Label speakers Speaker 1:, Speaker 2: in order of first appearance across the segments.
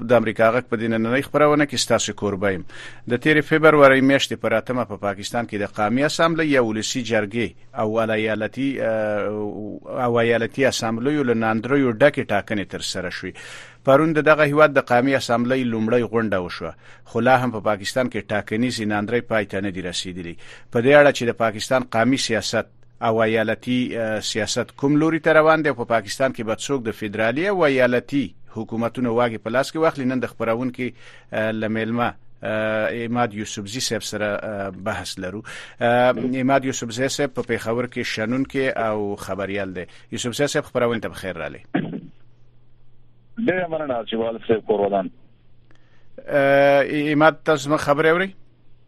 Speaker 1: د امریکا غږ په دې نننۍ خبرونه کې ستاسو کوربه یم د تیرې فبرورۍ میاشتې پر اتمه په پاکستان کې د قامي اسمبلی یا ولسی جرګې او ایالتي او ایالتي اسمبلیو له ناندریو ډکې ټاکنې تر سره شوې پرون دغه هیواد د قامي اسمبلی لومړی غونډه وشوه خو لا هم په پا پاکستان کې ټاکنیز ناندري پای ته نه دی رسیدلی په دې اړه چې د پاکستان قامي سیاست او ایالتي سیاست کوم لوري ته روان دی او په پاکستان کې به څوک د فدرالي او ایالتي حکومتونو واګې په لاس کې واخلي نن د خبرونکو لملمه اماد یوسفزی صاحب سره بحث لرو اماد یوسفزی صاحب په پیښور کې شنن کې او خبريال دی یوسفزی صاحب خبرونه ته بخیر را لې
Speaker 2: ډیر مننه چې والد صاحب کور ودان
Speaker 1: اماد تاسو خبرې اورئ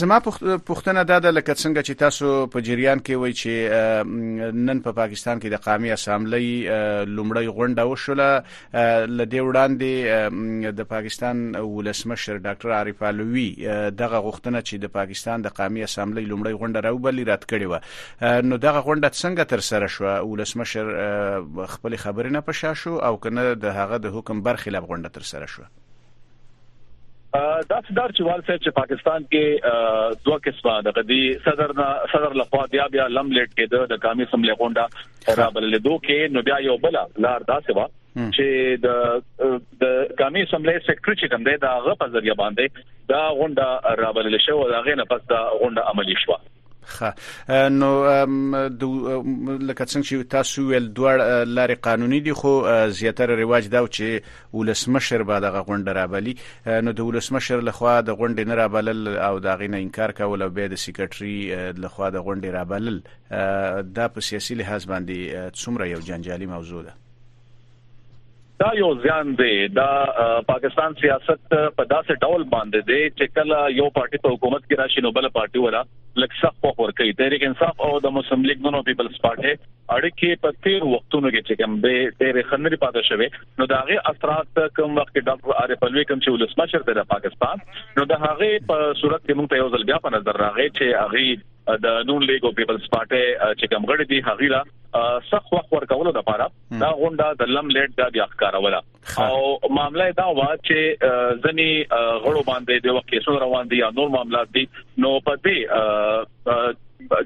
Speaker 1: زما پوښتنه دا ده لکه څنګه چې تاسو په جریان کې وای چې نن په پاکستان کې د قامي اسامبلی لومړی غونډه وشوله ل دې وړاندې د پاکستان ولسمشر ډاکټر عارف علوي دغه غوښتنه چې د پاکستان د قامي اسامبلی لومړی غونډه راوبلی رات کړې و نو دغه غونډه څنګه تر سره شو ولسمشر خپل خبرې نه پشا شو او کنه د هغه د حکم برخلاف غونډه تر سره شو
Speaker 2: دا صدر چوال صاحب چې پاکستان کې دوه قسمه د غدي صدر نه صدر لخوا بیا بیا لم لیټ کېده د قامي سملې غونډه را بللې دوه کې نو بیا یو بل لار دا سوا چې د د قامي سملې سیکریټری چې کوم دی دا غو په ذریعہ باندې دا غونډه را بللې شو دا غې نه پس دا غونډه عملی شوه
Speaker 1: خه نو د لکه څنګه چې تاسو ویل دوه لارې قانوني دي خو زیاتره رواج دا چې ولسمشر به دغه غونډه رابلي نو د ولسمشر لخوا د غونډې نه رابلل او د هغې نه انکار کول او بیا د سیکرټري لخوا د غونډې رابلل دا په سیاسي لحاظ باندې څومره یو جنجالي موضوع ده
Speaker 2: دا یو ځان دی دا پاکستان سیاست په داسې ډول باندې دی چې کله یو پارټي په حکومت کې راشي نو بل پارټي ولا لکه سخت په ور کوي تحریک انصاف او د مسلم لیګ نونو پیپلز پارټي اړیکې په تیر وختونو کې چې کوم به ډېر خندري پاتې شوه نو دا غي اثرات کوم وخت کې ډاکټر عارف علوي کوم چې ولسمشر دی د پاکستان نو د هغه په صورت کې موږ ته یو ځل بیا په نظر راغی چې هغه د نون لیګ او پیپلز پارټي چې کوم غړي دي هغه لا سخت وخت ورکولو د پاره دا غونډه د لم لیټ د بیا ښکاروله او معاملې دا و چې ځنی غړو باندې د وخت کیسو روان دي یا نور معاملات دي نو په دې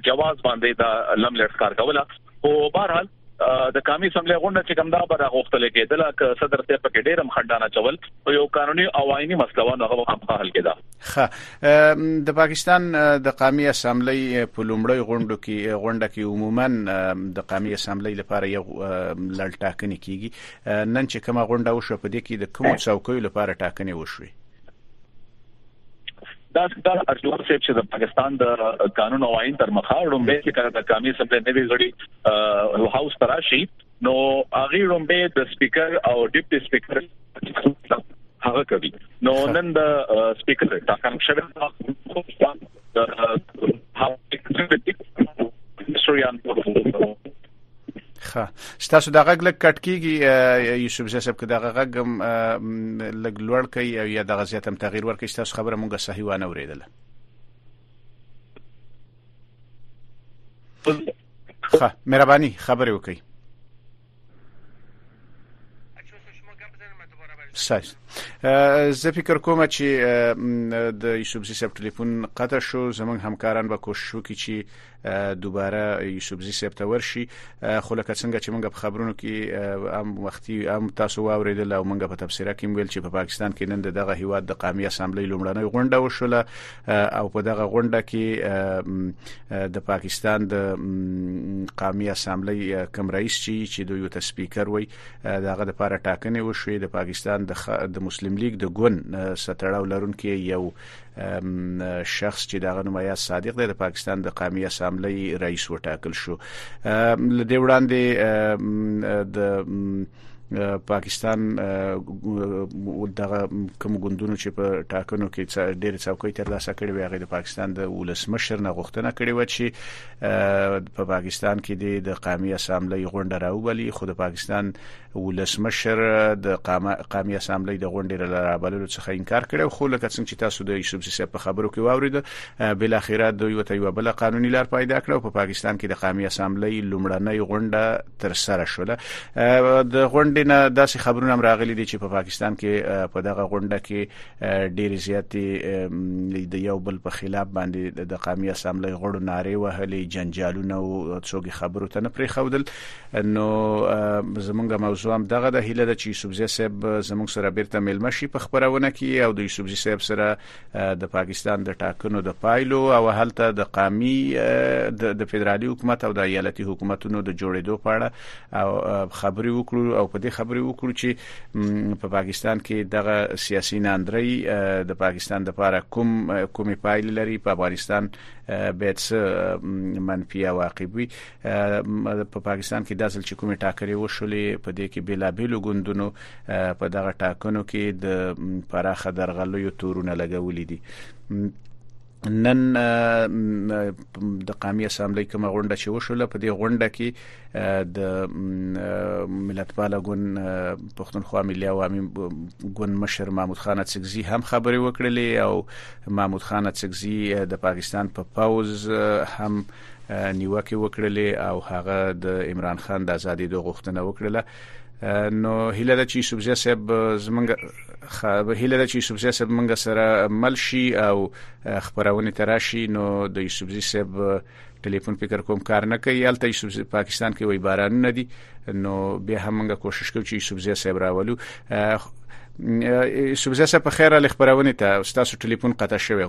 Speaker 2: جواز باندې دا لم لیټ ښکار کوله او بهرحال د قامي سملې غونډه چې کوم دا به راغوښتل کېدل چې صدر ته پکې ډېر مخډانه چول او یو قانوني او آئینی مسله و نو هغه هم حل کېده
Speaker 1: خه د پاکستان د قامي اسمبلې په لومړی غونډه کې غونډه کې عموما د قامي اسمبلې لپاره یو لړ ټاکنې کیږي نن چې کومه غونډه وشو په دې کې د کوم څوکۍ لپاره ټاکنې وشوي
Speaker 2: دا ستاسو ارجوان صاحب چې د پاکستان د قانون او آئین تر مخه رومبه چې کړه د قامي سمبلی نوی غړي هاوس تراشي نو هغه رومبه د سپیکر او ډیپټي سپیکر هغه کوي نو نن د سپیکر ټاکم شوی دا هغه چې د سوریان
Speaker 1: په خا ستاسو د غږ لک کټ کیږي یوسف زیسب کې د غږ لګ لوړ کوي او یا د غزیت هم تغیر ورکړي ستاسو خبره مونږه صحیح و نه اوریدله خا مهرباني خبرې وکړئ سایز زه فکر کوم چې د یوسف زی صاحب ټلیفون قطع شو زمونږ همکاران به کوشش وکړي چې دوباره یوسفزی صاحب ته ورشي خو لکه څنګه چې موږ په خبرونو کې ام وختي ام تاسو واوریدل او موږ په تفسیره کې ویل چې په پا پاکستان کې نن دغه هیواد د قامي اسمبلی لومړنۍ غونډه وشوله او په دغه غونډه کې د پاکستان د قامي اسمبلی کم رئیس چې د یو تسپیکر وي دغه د لپاره ټاکنې وشوې د پاکستان د د مسلم لیگ د ګوند ستړاو لرونکي یو شخص چې دغه نمایا صادق دی د پاکستان د قومي اسمبلی رئیس وټاکل شو لدې وړاندې د پاکستان دغه کوم ګوندونو چې په ټاکنو کې ډېر څوکۍ تر لاسه کړې وي هغه د پاکستان د ولسمشر نه غوښتنه کړې و چې په پاکستان کې د قومي اسمبلی غونډه راوبلي خو د پاکستان ولسمشر د قامي اسمبلی د غونډې له رابللو څخه انکار کړو خو لکه څنګه چې تاسو د یوسف سیسه په خبرو کې واورید بل اخیره د یو ته یو بل قانوني لار پیدا کړو په پاکستان کې د قامي اسمبلی لومړنۍ غونډه تر سره شوه د غونډې نه داسې خبرونه هم راغلي دي چې په پاکستان کې په دغه غونډه کې ډېر زیاتې د یو بل په خلاف باندې د قامي اسمبلی غړو ناره وهلې جنجالونه او څوګي خبرو ته نه پرې خودل نو زمونږه موضوع هم دغه د هیله ده چې یوسفزی صاحب زمونږ سره بیرته ملما شي په خبرونه کې او د یوسفزی صاحب سره د پاکستان د ټاکنو د پایلو او هلته د قامي د فدرالي حکومت او د ایالتي حکومتونو د جوړېدو په اړه او خبرې وکړو او په دې خبرې وکړو چې په پاکستان کې دغه سیاسي ناندري د پاکستان د لپاره کوم کومې پایلې لري په افغانستان به څه منفي عواقب وي په پاکستان کې د ځل چې کومې ټاکرې وشولې په دې کې بیلابیلو ګوندونو په دغه ټاکنو کې د پراخه درغلیو تورونه لګولې دي نن د قامي اسمبلی کومه غونډه چې وشوله په دې غونډه کې د ملتپاله ګون پښتونخوا ملي عوامي ګون مشر محمود خان اڅکزي هم خبرې وکړلې او محمود خان اڅکزي د پاکستان په پا پوز هم نیوکې وکړلې او هغه د عمران خان د ازادېدو غوښتنه وکړله نو هیله ده چې یوسفزی صاحب زمونږ خو هیله ده چې یوسفزی صاحب مونږ سره مل شي او خبرونه تراشي نو د یوسفزی صاحب ټلیفون فکر کوم کار نه کوي الته یوسفزی پاکستان کې وای باران نه دي نو به هم مونږ کوشش کوو چې یوسفزی صاحب راولو یوسفزی صاحب په خیر ال خبرونه ته تاسو ټلیفون قطع شوی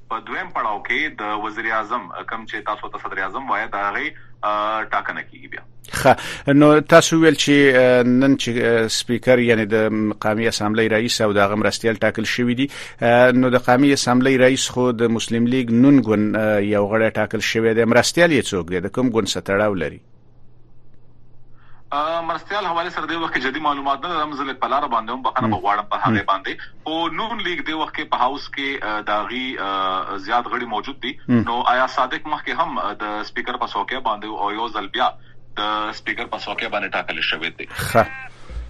Speaker 3: په دویم پړاو کې د وزیراعظم کوم چې تاسو ته صدراعظم وایي د هغې ټاکنه کیږي بیا
Speaker 1: خه نو تاسو ویل چې نن چې سپیکر یعنی د قومي اسمبلی رئیس او د غمرستیل ټاکل شوې دي نو د قومي اسمبلی رئیس خو د مسلم لیگ نون ګون یو غړی ټاکل شوې دی مرستیل یې څوک دی د کوم ګون ستړاو لري
Speaker 3: مرستیال حواله سره د وخت کې جدي معلومات نه لرم زله په لار باندې هم بخنه بغواړم په هغه باندې خو نون لیګ د وخت کې په هاوس کې داغي زیات غړي موجود دي نو آیا صادق مخ کې هم د سپیکر په څوکۍ باندې او یو ځل بیا د سپیکر په څوکۍ باندې ټاکل شوی دی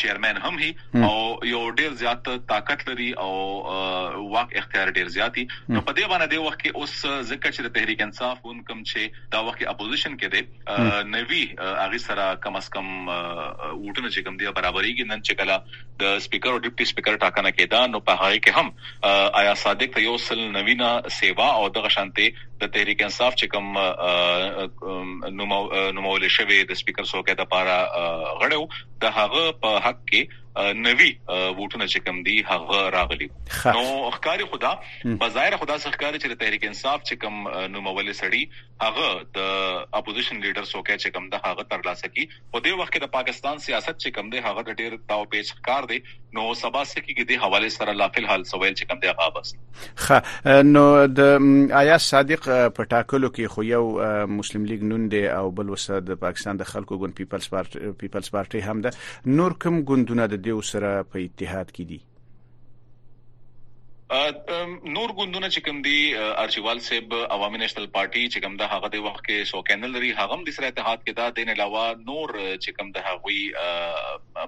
Speaker 3: چیرمن هم هي او یو ډیر زیات طاقت لري او واک اختیار ډیر زیات دي نو په دې باندې د وخت کې اوس ځکه چې د تحریک انصاف اون کم چې دا وخت اپوزیشن کې دی نوي اغه سره کم اس کم ووټونه چې کم دی برابرېږي نن چې کله د سپیکر او ډیپټي سپیکر ټاکنه کېده نو په هغه کې هم آیا صادق ته یو سل نوینا سیوا او دغه شانته د تحریک انصاف چې کوم نومول شوی د سپیکر څوکۍ د پاره غړو د هغه په حق کې نوي ووټونه چې کوم دي هغه راغلي نو ښکاری خدا بظاهر خدا ښکاری چې د تحریک انصاف چې کوم نومول سړی هغه د اپوزیشن لیډر څوکۍ چې کوم د هغه تر لاسه کی په دې وخت کې د پاکستان سیاست چې کوم دی هغه د ډیر داو پیچ ښکار دی نو سبا څه کېږي د حواله سره لا فل حال سویل چې کوم دی هغه بس
Speaker 1: خه نو د آیا صادق په ټاکلو کې خو یو مسلم لیگ نون دی او بل وسه د پاکستان د خلکو ګوند پیپلز پارټي پیپلز پارټي هم ده نور کوم ګوندونه د دې سره په اتحاد کې دي
Speaker 3: نور ګوندونه چې کوم دي ارچیوال صاحب عوامي نېشنل پارټي چې کوم د هغه د وخت کې سو کینل لري هغه هم د سره اتحاد کې دا دین علاوه نور چې کوم د هغوی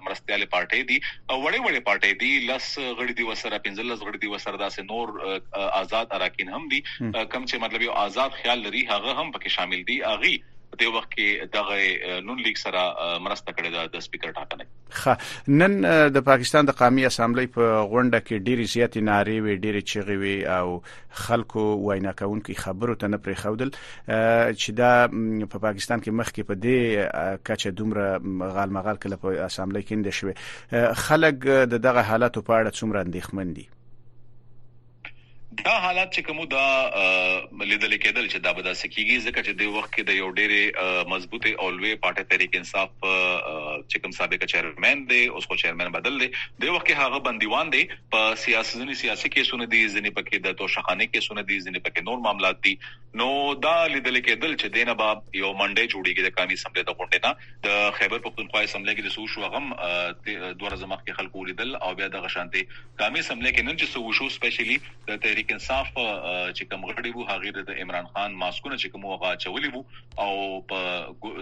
Speaker 3: مرستياله پارټي دي او وړې وړې پارټي دي لس غړي دي وسره 15 غړي دي وسره داسې نور آزاد اراکین هم دي کم چې مطلب یو آزاد خیال لري هغه هم پکې شامل دي اغي په دې وخت کې دغه نون لیک سره مرسته کړې ده د سپیکر ټاکنه
Speaker 1: خه نن د پاکستان د قامي اسمبلی په غونډه کې ډېری زیاتې نارې وي ډېری چغې وي او خلکو وینا کوونکو خبرو ته نه پرې خودل چې دا په پاکستان کې مخکې په دې کچه دومره غال مغال کله په اسمبلی کې اندې شوی خلک د دغه حالت په اړه څومره اندېښمن دي
Speaker 3: دا حالات چې کومو دا لیدل کېدل چې دا به داسې کیږي ځکه چې د وخت کې د یو ډېر مضبوطه او لوی پارټي تحریک انصاف چې کوم سابق چیرمن دی اوس خو چیرمن بدل دی د وخت کې هغه بندیوان دی په سیاسي ځنی سیاسي کیسونه دي ځنی پکې د توشخانه کیسونه دي ځنی پکې نور معاملات دي نو دا لیدل کېدل چې دینه با یو منډه جوړیږي د قامي سمبلې د غونډې نه د خیبر پختونخوا سمبلې کې د سوشو غم د دوه ورځې مخکې خلکو لیدل او بیا د غشانتي کامې سملې کې نن چې څه وشو سپیشلی د تحریک انصاف چې کوم غړي وو هغه د عمران خان ماسکونه چې کوم هغه چولې وو او په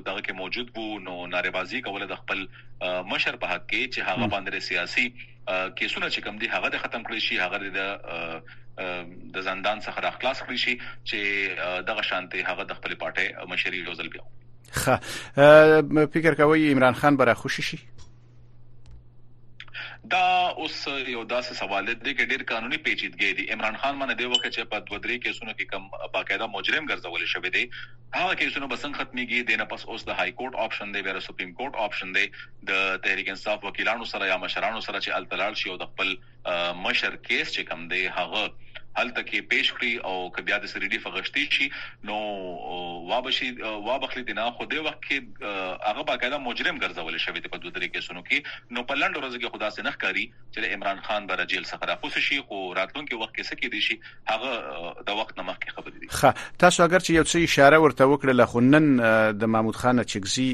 Speaker 3: دغه کې موجود وو نو ناربازي کوله د خپل مشر په حق کې چې هغه باندې سیاسي کیسونه چې کوم دي هغه د ختم کړی شي هغه د د زندان څخه راخلاص کړی شي چې دغه شانته هغه د خپل پارټي مشري روزل بیا
Speaker 1: خه فکر کوي عمران خان برا خوشی شي
Speaker 3: دا اوس یو داسې سوال دی چې ډېر قانوني پیچیدګي دي عمران خان باندې دی وخت چې په دوه درې کیسونو کې کم باقاعده مجرم ګرځول شوی دی هغه کیسونه بسنګ ختميږي دینه پس اوس د های کورټ آپشن دی ویره سپریم کورټ آپشن دی د تحریک انصاف وکیلانو سره یا مشرانو سره چې التلال شي او د خپل مشر کیس چې کوم دی هغه هلته کې پیش کړي او که بیا د سریډي فغشتي شي نو وابشي وابخلي دي نه خو د وخت کې هغه باقاعده مجرم ګرځول شوی دی په دوه درې کیسونو کې نو په لند ورځ کې خدا سينخ کاری چې عمران خان بر جیل څخه راخوس شي خو راتلونکي وخت کې سکه دي شي هغه د وخت نه مخکې خبرې دي
Speaker 1: خه تاسو اگر چې یو څه اشاره ورته وکړل خو نن د محمود خان چکزي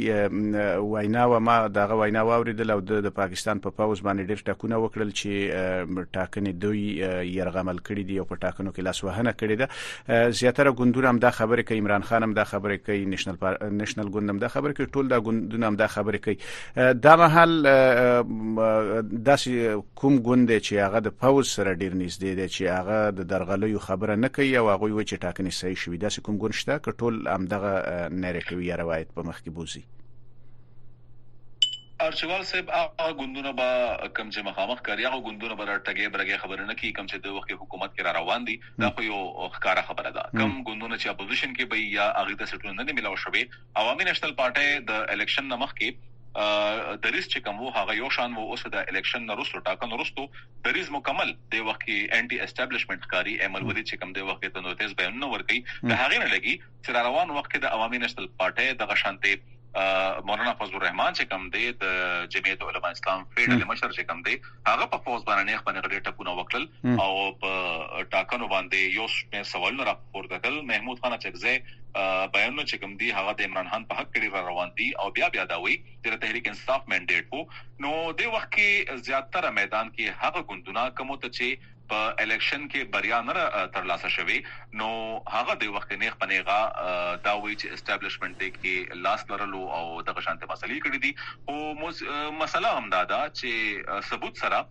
Speaker 1: وینا و ما دغه وینا واوریدل او د پاکستان په پاوز باندې ډیر ټاکونه وکړل چې ټاکنې دوی يرغمل کړي دي او په ټاکنو کې لاس وهنه کړې ده زیاتره ګوندونه هم دا خبره کوي عمران خان هم دا خبره کوي نېشنل پار... نېشنل ګوند هم دا خبره کوي ټول دا ګوندونه هم دا خبره کوي دا مهال داسې کوم ګوند دی چی هغه د پوځ سره ډیر نږدې دی چی هغه د درغلیو خبره نه کوي او هغوی وایي چی ټاکنې صحیح شوي داسې کوم ګوند شته که ټول همدغه نریټیو یا روایت په مخکې بوځي؟
Speaker 3: ارچیوال صاحب هغه ګوندونه به کوم چې مخامخ کاري هغه ګوندونه به ټګې برګې خبرې نه کوي کوم چې د وخت حکومت کې را روان دي دا خو یو ښکارا خبره ده کوم ګوندونه چې اپوزیشن کې به یا هغه د سټونه نه ملاو شوي عوامي نېشنل پارټۍ د الېکشن نه مخکې دريځ چې کوم وو هغه يو شان وو، اوس د الېکشن نه وروسته ټاکنو وروسته دريځ مکمل دې وخت کې انټي اسټابلشمنټ ښکاري، ايمل ولي چې کوم دې وخت کې د نوتيز بيانونه ورکوي د هغې نه لګي چې را روان وخت کې د عوامي نېشنل پارټۍ دغه شانتې مولانا فضل الرحمن چې کوم دی د جمعیت علما اسلام فیډل مشر چې کوم دی هغه په فوز باندې نه خپل غړي ټکونه وکړل او په ټاکنو باندې یو څه سوالونه پورته کړل محمود خان اچکزی بیانونه چې کوم دي هغه د عمران خان په حق کې را روان دي او بیا بیا دا وایي چې د تحریک انصاف منډیټ وو نو د وخت کې زیاتره میدان کې هغه ګوندونه کوم ته چې په الیکشن کې بریا نه ترلاسه شوه نو هغه د وخت نیغ پنیغه دا وایي چې اسټابلیشمنت دې کې لاس لرلو او دغه شانته مسلې کړې دي او مسله هم دا ده چې ثبوت سره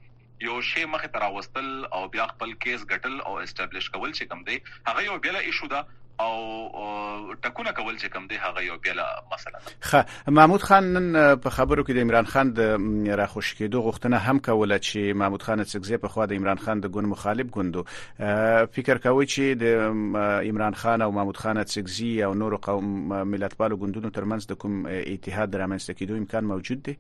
Speaker 3: یو شی مخ ته راوستل او بیا خپل کیس ګټل او اسټبلش کول چې کوم دی هغه یو بیله ایشو ده او ټکونه کول چې کوم دی هغه یو بیله مسله ده
Speaker 1: خه محمود خان نن په خبرو کې د عمران خان د راخوش کېدو غوښتنه هم کوله چې محمود خان څکزې په خوا د عمران خان د ګوند مخالف ګوندو فکر کوي چې د عمران خان او محمود خان څکزي او نور قوم ملتپالو ګوندونو ترمنځ د کوم اتحاد رامنځته کېدو امکان موجود دی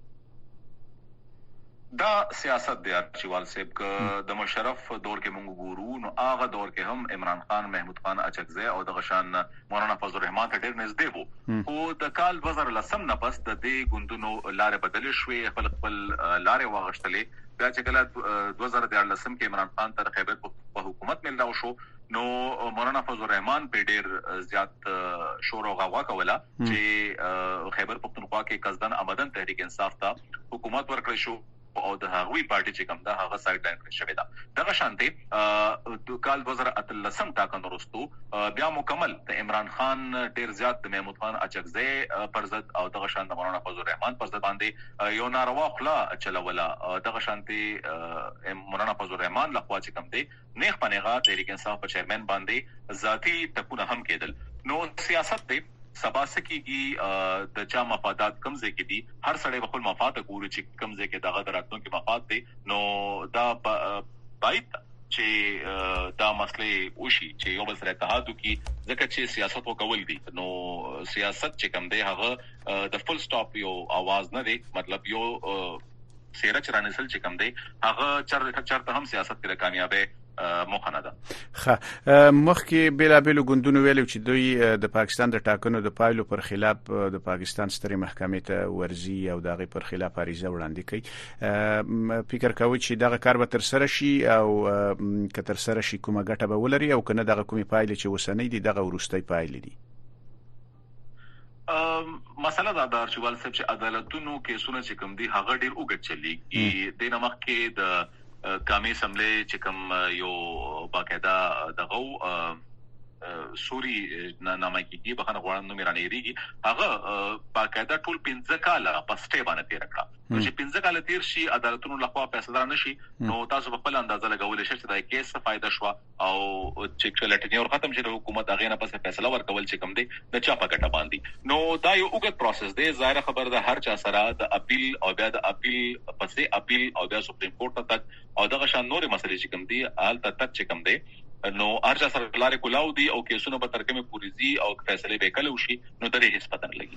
Speaker 3: دا سیاست دی ارچیوال صیب که د مشرف دور کې مونږ وګورو نو هغه دور کې هم عمران خان محمود خان اچکزی او دغه شان مولانا فضل الرحمن ته ډیر نږدې وو خو د کال 2010 نه پس د دې ګوندونو لارې بدلې شوې خپل خپل لارې واغشتلې بیا چې کله 2014 کې عمران خان تر خیبر په حکومت ملاو شو نو مولانا فضل الرحمن په ډیر زیات شور او غوا کوله چې خیبر پښتونخوا کې قصدن عمدن تحریک انصاف ته حکومت ورکړی شو او د هغوی پارټي چې کوم ده هغه سایډ لاین کړی شوې ده دغه شانته د کال 2013 ټاکن وروسته بیا مکمل د عمران خان ډیر زیات د محمود خان اچکزې پر ضد او دغه شان د مولانا فضل الرحمن پر ضد باندې یو ناروا خلا چلوله دغه شانته مولانا فضل الرحمن لخوا چې کوم دی نېغ په نېغه تحریک انصاف په چیرمن باندې ذاتي ټپونه هم کېدل نو سیاست دی سبا څه کیږي د چا مفادات کم ځای کې دي هر سړی په خپل مفاد ته ګوري چې کم ځای کې دغه دراتنو کې مفاد دی نو دا باید چې دا مسلې وشي چې یو بل سره اتحاد وکړي ځکه چې سیاست وکول دي نو سیاست چې کم دی هغه د فل سټاپ یو आवाज نه دی مطلب یو څیره چې رانیسل چې کم دی هغه چر چرته هم سیاست کې د کامیابی موخه نه ده
Speaker 1: خه مخکې بیلابل ګوندونو ویل چې دوی د پاکستان د ټاکنو د پایلو پر خلاف د پاکستان سترې محکمې ته ورزي او دغه پر خلاف عریضه وړاندې کوي فکر کوي چې دغه کار به تر سره شي او که تر سره شي کومه ګټه به ولري او کنه دغه کومې پایلې چې وسنۍ دي دغه ورستۍ پایلې دي
Speaker 3: مسله دا ده چې والسب چې عدالتونو کیسونه چې کوم دي هغه ډیر وګت چلیږي د نمک کې د کامې سملې چې کوم یو باقاعده دغه سوري نامه کیږي بخنه غواړم نو میرانه یریږي هغه باقاعده ټول 15 کاله پسټه باندې تیر کړه نو چې 15 کاله تیر شي عدالتونو لخوا فیصله نشي نو تاسو په خپل اندازه لګول شئ چې دا کیس څه فائدہ شو او چې کله ټنیور ختم شي د حکومت هغه نه پسې فیصله ورکول چې کوم دی د چا په ګټه باندې نو دا یو وګت پروسس دی ظاهر خبر ده هر چا سره د اپیل او بیا د اپیل پسې اپیل او بیا سپریم کورټ ته تک او دغه شان نور مسلې چې کوم دی حال ته تک چې کوم دی نو هر چا سره لارې کولاو دي او کیسونه به تر کومه پوری دي او فیصله به کله وشي نو درې هیڅ پتن لګي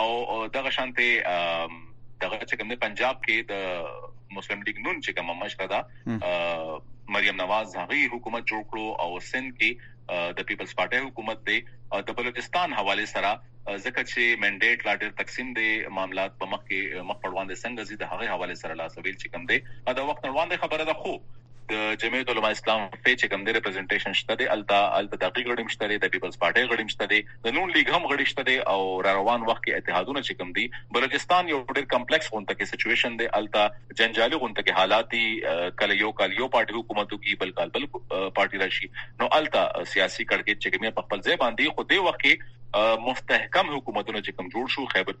Speaker 3: او دغه شانته دغه چې کوم پنجاب کې د مسلم لیګ نون چې کوم مشره ده مریم نواز هغه حکومت جوړ کړو او سند کې د پیپلز پارټي حکومت دی د بلوچستان حواله سره ځکه چې منډیټ لا ډیر تقسیم دی معاملات په مخ کې مخ پروان دي څنګه زی د هغه حواله سره لا سویل چې کوم دی دا وخت روان دی خبره ده خو د جمعیت علماء اسلام فه چې کوم دی ریپریزنټیشن شته دی هلته هلته دهغوی غړي هم شته دی د پیپلز پارټۍ غړي هم شته دی د نون لیګ هم غړي شته دی او راروان وخت کې اتحادونه چې کوم دی بلوچستان یو ډیر کمپلیکس غونته کې سچویشن دی هلته جنجالي غونته کې حالات دي کله یو کال یو پارټي حکومت کوي بل کال بل پارټي راشي نو هلته سیاسي کړکېچ چې کومه په خپل ځای باندې خو دې وخت کې مستحکم حکومتونه چې کوم جوړ شو خیبر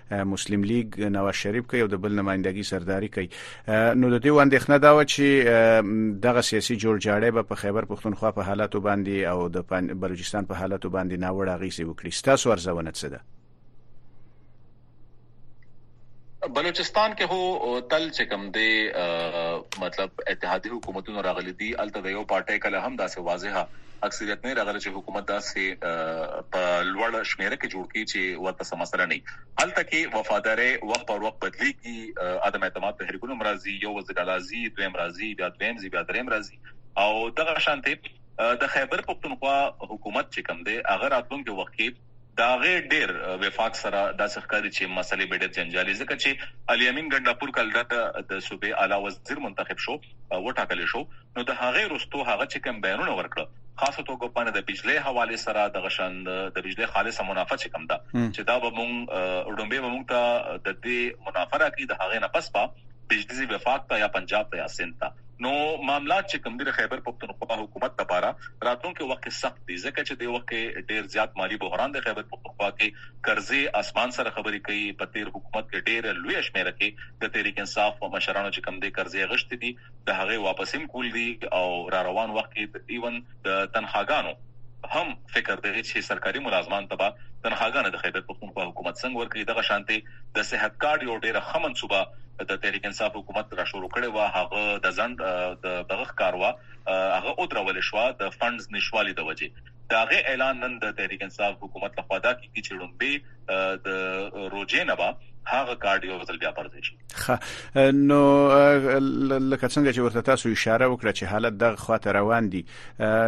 Speaker 3: مسلم
Speaker 1: لیګ نواز شریف کوي او د بل نمائندګي سرداري کوي نو د دې وندښنه دا و چې دغه سیاسي جوړجاړی به په خیبر پښتونخوا په حالاتو باندې او د بلوچستان په حالاتو باندې ناوړه اغیزه وکړي ستاسو ارزونه څه ده
Speaker 3: بلوچستان کې هو تل چې کم دی مطلب اتحادي حکومتونو راغلي دي الته د یو پارټي کله هم داسې واضحه اکثریت نه راغلی چې حکومت داسې په لوړ شمیره کې جوړ کړي چې ورته څه مسله نه وي هلته کې وفاداري وخت پر وخت بدليږي عدم اعتماد تحریکونه مرضی یو وزیر اعلی دویم راځي بیا دویم زی بیا دریم راځي او دغه شانته د خیبر پښتونخوا حکومت چې کوم دی هغه راتلونکي وخت کې د هغه ډېر وفاق سره داسې ښکاري چې مسئلې به ډېر جنجالي ځکه چې علي امین ګنډاپور کله د صوبې اعلی وزیر منتخب شو وټاکل شو نو د هغه رستو هغه چې کوم بیانونه ورکړه خاصه توګه باندې د بجلی حواله سره د غشند د بجلی خالصه منافع چې کم ده چې دا به مونږ ډومبه به مونږ ته د دې منافع راکړي د هغه نه پس په بجلی وفاق ته یا پنجاب ته یا سند ته نو معاملات چې کوم دي د خیبر پښتونخوا حکومت لپاره راتلونکي وخت کې سخت دي ځکه چې د وخت کې ډیر زیات مالی بحران د خیبر پښتونخوا کې قرضې اسمان سره خبرې کوي په تیر حکومت کې ډیر لوی شمیره کې د تحریک انصاف او مشرانو چې کوم دي قرضې غشتي دي د هغه واپسین کول دي او را روان وخت کې ایون د تنخواګانو هم فکر دی چې سرکاري ملازمان ته به تنخواګانې د خیبر پښتونخوا حکومت څنګه ورکړي دغه شانتي د صحت کارت یو ډیره ښه منصوبه د تحریک انصاف حکومت را شروع کړي و هغه د ځند د دغه کاروا هغه او درول شو د فندز نشوالي د وجې داغه اعلان نن د تحریک انصاف حکومت لخوا دا کیږي چې لومبي د روجې نه به هغه کارډ یو ځل بیا پرځي
Speaker 1: شي خه نو لکه څنګه چې ورته تاسو اشاره وکړه چې حالت د خواته روان دي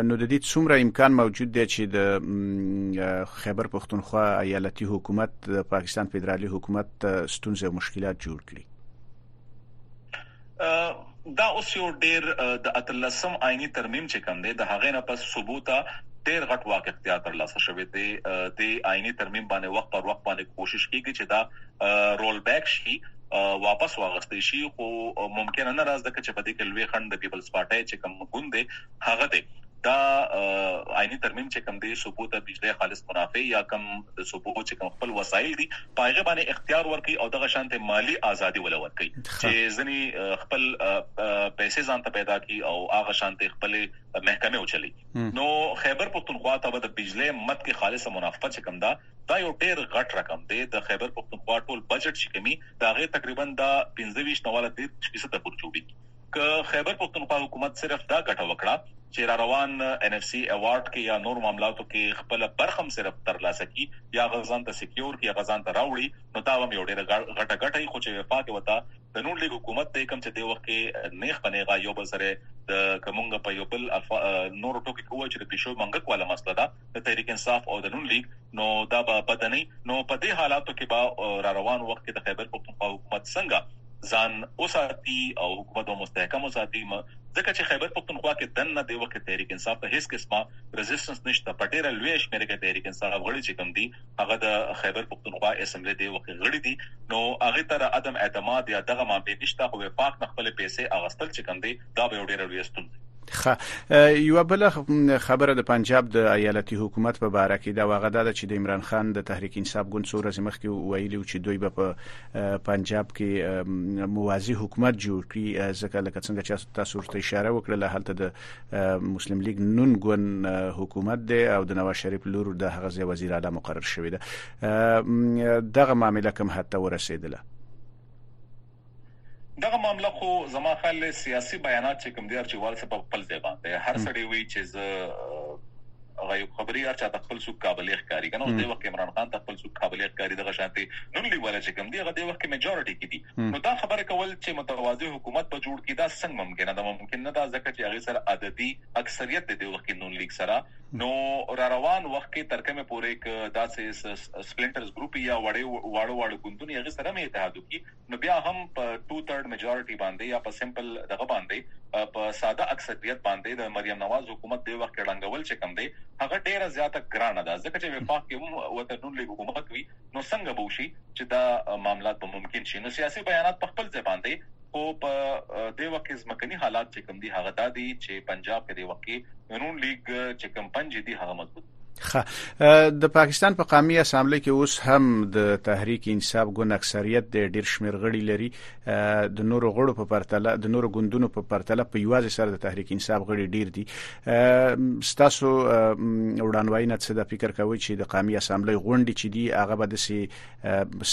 Speaker 1: نو د دې څومره امکان موجود دی چې د خیبر پښتونخوا ایالتي حکومت د پاکستان فدرالي حکومت ستونزې او مشکلات جوړ کړي
Speaker 3: دا اوس یو ډیر د اتلسم آئینی ترمیم چې کوم دی د هغې نه پس ثبوته ډیر غټ واک اختیار تر لاسه شوی دی د آئینی ترمیم باندې وخت پر وخت باندې کوشش کیږي چې دا رول بیک شي واپس واغستې شي خو ممکن نه راځي چې په دې کې لوی خند د پیپلز پارټي چې کوم ګوند دی هغه دی دا آئینی ترمیم چې کوم دی صوبو ته بجلی خالص منافع یا کوم د صوبو چې کوم خپل وسایل دي پایغه باندې اختیار ورکړي او دغه شانته مالی ازادي ول ورکړي چې ځنی خپل پیسې ځان ته پیدا کړي او هغه شانته خپل محکمه وچلي نو خیبر پښتونخوا ته د بجلی مت کې خالص منافع چې کوم دا دا یو ډیر غټ رقم دی د خیبر پښتونخوا ټول بجټ چې کمی دا غي تقریبا دا 25 نواله 30% پورې جوړیږي که خیبر پښتونخوا حکومت صرف دا ګټه وکړه چې را روان ان اف سي ایوارډ کې یا نور معاملاتو کې خپل برخم صرف تر لاسه کی یا غزان ته سکیور کی غزان ته راوړي نو دا هم یو ډېر غټه غټه خو چې وفاق وتا د نور لیګ حکومت ته کوم چې د وخت کې نیخ بنېغا یو بل سره د کومنګ په یو بل نور ټکو کې وای چې د پښو منګک والا مسله ده د تحریک انصاف او د نون لیګ نو دا به بد نه نو په دې حالاتو کې به را روان وخت کې د خیبر پښتونخوا حکومت څنګه ځان اوساتي او حکومت او مستحکم اوساتي ځکه چې خیبر پښتونخوا کې دنه دی وخت تحریک انصاف ته هیڅ قسمه ریزسټنس نشته په ډیره لوی شمیر کې تحریک انصاف غړي چې کم دي هغه د خیبر پښتونخوا اسمبلی دی وخت غړي دي نو هغه تر عدم اعتماد یا دغه مامبې نشته خو وفاق خپل پیسې اغستل چې کم دي دا به یو ډیر لوی ستونزه
Speaker 1: خه یو بل خبره د پنجاب د ایالتي حکومت په اړه کې دا وغه ده چې د عمران خان د تحریک انصاف ګوند څو ورځې مخکې ویلي چې دوی به په پنجاب کې موازی حکومت جوړ کړي ځکه لکه څنګه چې تاسو ورته اشاره وکړه له هلته د مسلم لیگ نون ګوند حکومت دی او د نواز شریف لور د هغه ځای وزیر اعلی مقرر شوی دی دغه معاملې کوم حتی ورسېدله
Speaker 3: دغه معامله خو زما خیال له سیاسي بیانات چې کوم دی ارچي وال څه په خپل ځای باندې هر سړی وی چې زه غي خبري هر چا خپل سو قابل ښکاری کنه او د وخت عمران خان ته خپل سو قابل ښکاری دغه شانتي نوم دی ولا چې کوم دی هغه د وخت میجورټي کې دي نو دا خبره کول چې متوازی حکومت په جوړ کې دا څنګه ممکنه ده ممکن نه دا ځکه چې هغه سره عددي اکثریت د وخت نون لیک سره نو را روان وخت کې ترکمه پورې ک داسې سپلینټرز ګروپ یا وړې واړو واړو ګوندونی هغه سره مې اتحاد کیږي نو بیا هم په ټو ترډ میجارټی باندی یا په سمپل دغه باندی په ساده اکثریت باندی د مریم نواز حکومت دی وخت ړنګول چې کم دی هغه ډیره زیاته ګرانه ده ځکه چې وفاق کې هم وته نون لیګ حکومت وی نو څنګه به وشي چې دا معاملات به ممکن شي نو سیاسي بیانات په خپل ځای باندی خو په دې وخت کې ځمکني حالات چې کوم دي هغه دا دي چې پنجاب کې دی وخت کې نون لیګ چې کمپنج دي هغه مضبوط
Speaker 1: خه د پاکستان په قامي اسمبلی کې اوس هم د تحریک انصاف ګوند اکثریت د ډیر شمیر غړي لري د نورو غړو په پرتله د نورو ګوندونو په پرتله په یوازې سره د تحریک انصاف غړي ډیر دي ستاسو وړاندوی نه څه د فکر کوي چې د قامي اسمبلی غونډې چې دي هغه به د سي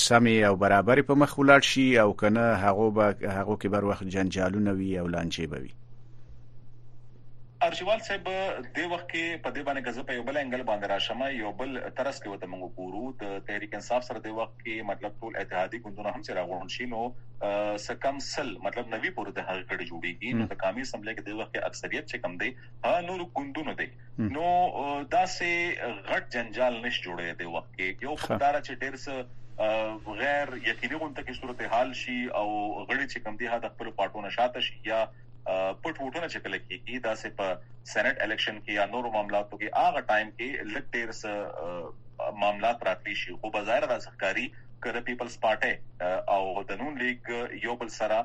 Speaker 1: سمې او برابرې په مخ ولاړ شي او کنه هغه به هغه کې بر وخت جنجالونه وي او لانجې به وي
Speaker 3: ارچیوال صاحب دې وخت کې په دې باندې غزه په یو بل انګل باندې راشم یو بل ترس کې وته موږ ګورو د تحریک انصاف سره دې وخت کې مطلب ټول اتحادي ګوندونه هم سره غونډ شي نو سکم سل مطلب نوي پور د هغه کړي جوړيږي نو د قامي اسمبلی کې د وخت کې اکثریت چې کم دی هغه نور ګوندونه دی نو دا سه غټ جنجال نش جوړي دی وخت کې یو خدار چې ډیر څه غیر یقیني غونډه کې صورتحال شي او غړي چې کم دی هغه خپل پټونه شاته شي یا پټ ووټونه چې کله کېږي دا سه په سېنات الیکشن کې یا نورو معاملاتو کې هغه ټایم کې لټ ډیر سه معاملات راکړي شي خو بظاهر د سرکاري کړه پیپلز پارټي او د نون لیګ یو بل سره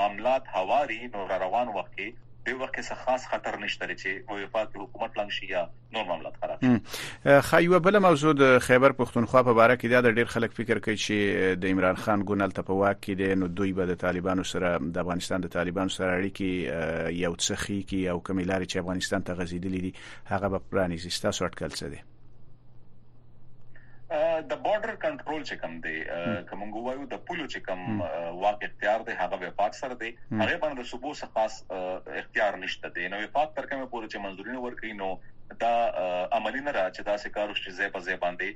Speaker 3: معاملات هواري نو روان وخت کې د وخت څخه خاص خطر نشته چې وفاق حکومت لنګ شي یا نور معاملات خراب شي
Speaker 1: خا یو بل موضوع د خیبر پښتونخوا په اړه کې دا ډیر خلک فکر کوي چې د عمران خان ګونل ته په واک کې دي نو دوی به د طالبانو سره د افغانستان د طالبانو سره اړیکې یو څه خي کې او کومې لارې چې افغانستان ته غزیدلې دي هغه به پرانیزي تاسو اټکل څه دي
Speaker 3: د بارډر کنټرول چې کوم دی کوم غوايو د پولو چې کوم واک اختیار دی هغه وفاق سره دی هغه باندې صوبو څخه خاص اختیار نشته دی نو وفاق تر کومه پورې چې منځوري ورکړي نو دا عملی نه را چې دا سکارو چې زې په زې باندې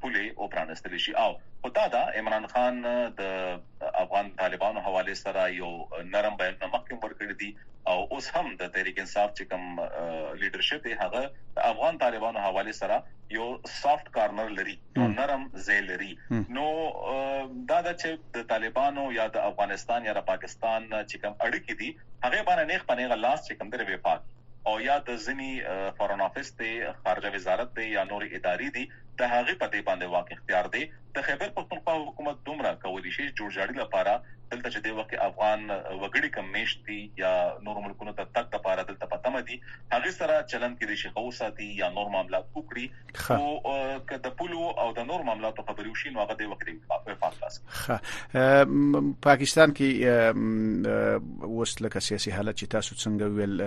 Speaker 3: پولې او پرانستل شي او خدا دا عمران خان د افغان طالبانو حواله سره یو نرم بیان مخکې ورکړی دی او اوس هم د تحریک انصاف چې کوم لیډرشپ هغه افغان طالبانو حواله سره یو سافټ کارنر لري یو نرم ځای لري نو دا د چې د طالبانو یا د افغانستان یا د پاکستان چې کوم اړیکې دي هغه باندې نه خپنه غلاس چې کوم د وفاق او یا د ځنی فارن افیس ته خارجه وزارت دی یا نور ادارې دي د هغه په دې باندې واقع اختیار دی د خیبر پښتونخوا حکومت دومره کولی شي جوړجاړي لپاره دلته چې د وخت افغان وګړي کم میشت دي یا نور ملکونو ته تک لپاره دلته پتمه دي هغه سره چلن کې دي شي خو ساتي یا نور معاملات وکړي او که د پولو او د نور معاملاتو خبرې وشي نو هغه د وخت په
Speaker 1: فاکلاس کې پاکستان کې اوس لکه سیاسي حالت چې تاسو څنګه ویل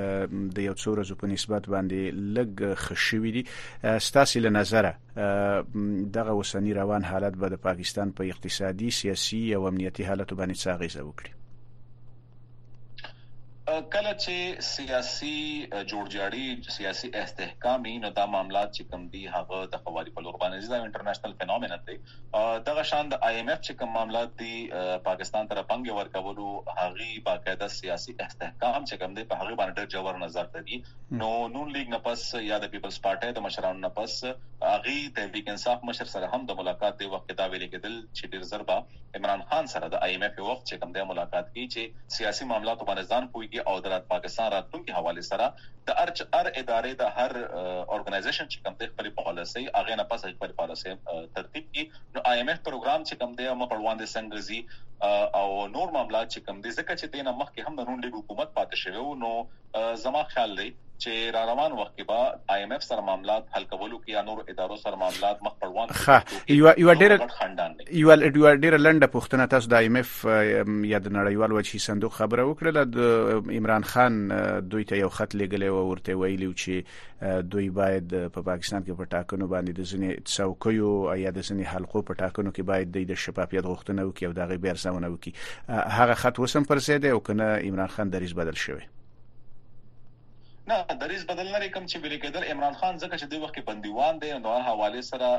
Speaker 1: د یو څو ورځې په نسبت باندې لګ خشوي دي ستاسو له نظره دغه اوسنی روان حالت به د پاکستان په اقتصادي، سیاسي او امنیتي حالت باندې څه اغیزه وکړي؟
Speaker 3: کله چې سیاسي جوړجاړي سیاسي استحکامي نو دا معاملات چې کم دي هغه د قواري په لور باندې دا انټرنیشنل فینومینن دی دغه شان د آی ایم ایف چې کم معاملات دي پاکستان ته پنګ ورکولو هغه باقاعده سیاسي استحکام چې کم دي په هغه باندې ډېر جوړ نظر دی نو نون لیګ نه پس یا د پیپلز پارټۍ د مشرانو نه پس هغی تحریک انصاف مشر سره هم د ملاقات دی وخت کې دا ویل کیدل چې ډیر زر به عمران خان سره د آی ایم ایف وخت چې کوم دی ملاقات کوي چې سیاسی معاملاتو باندې ځان پوهیږي او د رات پاکستان راتلونکې حوالې سره د هر چې هر ادارې د هر ارګنایزیشن چې کوم دی خپل پالیسۍ هغه نه پس خپل پالیسۍ ترتیب کی نو آی ایم ایف پروګرام چې کوم دی مخ وړاندې څنګه ځي او نور معاملات چې کوم دی ځکه چې دینه مخکې هم د نون لیګ حکومت پاتې شوی نو زما خیال دی چې را روان وخت کې به آی ایم ایف سره معاملات حل کولو کې یا نور ادارو سره معاملات مخ پر وړاندې ښه
Speaker 1: یو یو ډیر یو یو ډیر لنډه پوښتنه تاسو د آی ایم ایف یا د نړیوال وجهي صندوق خبره وکړه د عمران خان دوی ته یو خط لګلې و ورته ویلی چې دوی باید په پاکستان کې په ټاکنو باندې د ځینې څوکیو یا د ځینې حلقو په ټاکنو کې باید د شفافیت غوښتنه وکړي او دا غي بیر سمونه وکړي هغه خط وسم پر ځای دی او کنه عمران خان دریز بدل شوی
Speaker 3: نه دریز بدل نه کوم چې ویل کېدل عمران خان ځکه چې د وخت کې بندیوان دی او د حواله سره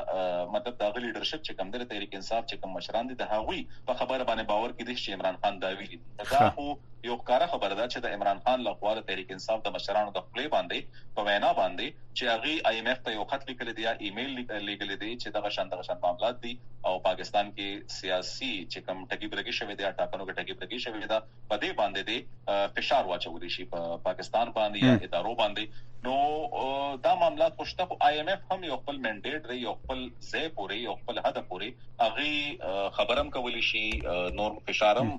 Speaker 3: مطلب د لیډرشپ چې کوم د تحریک انصاف چې کوم مشران دي د هغوی په خبره باندې باور کې دي چې عمران خان دا ویلي دا خو يو ښکاره خبره ده چې د عمران خان له خوا د تحريک انصاف د مشرانو د خولې باندې په وينا باندې چې هغوي آي ايم ايف ته يو خط ليکلي دي يا ايميل ليږلي دي چې دغه شان دغه شان معاملات دي او پاکستان کې سياسي چې کوم ټګي برګي شوي دي ټاکنو کې ټګي برګي شوي ده په دې باندې دي فشار واچولي شي په پاکستان باندې يا ادارو باندې نو دا معاملات خوشته خو آي ايم ايف هم يو خپل منډيټ دی يو خپل ځای پوري يو خپل حد پوري هغه خبرم کولی شي نور فشارم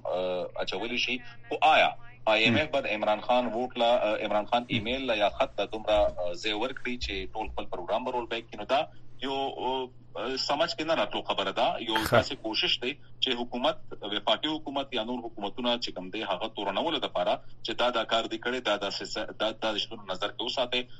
Speaker 3: اچولی شي او آیا آی ایم ایف بد عمران خان ووټ لا عمران خان ایمیل لا یا خط لا دومره زی ور کړی چې ټول خپل پروګرام برول بیک کینو دا یو سمج کې نه راتلو خبره ده یو داسې کوشش دی چې حکومت وفاقي حکومت یا نور حکومتونه چې کوم دی هغه تورنول د لپاره چې دا دا کار دی کړي دا د دا د شنو نظر کې وساته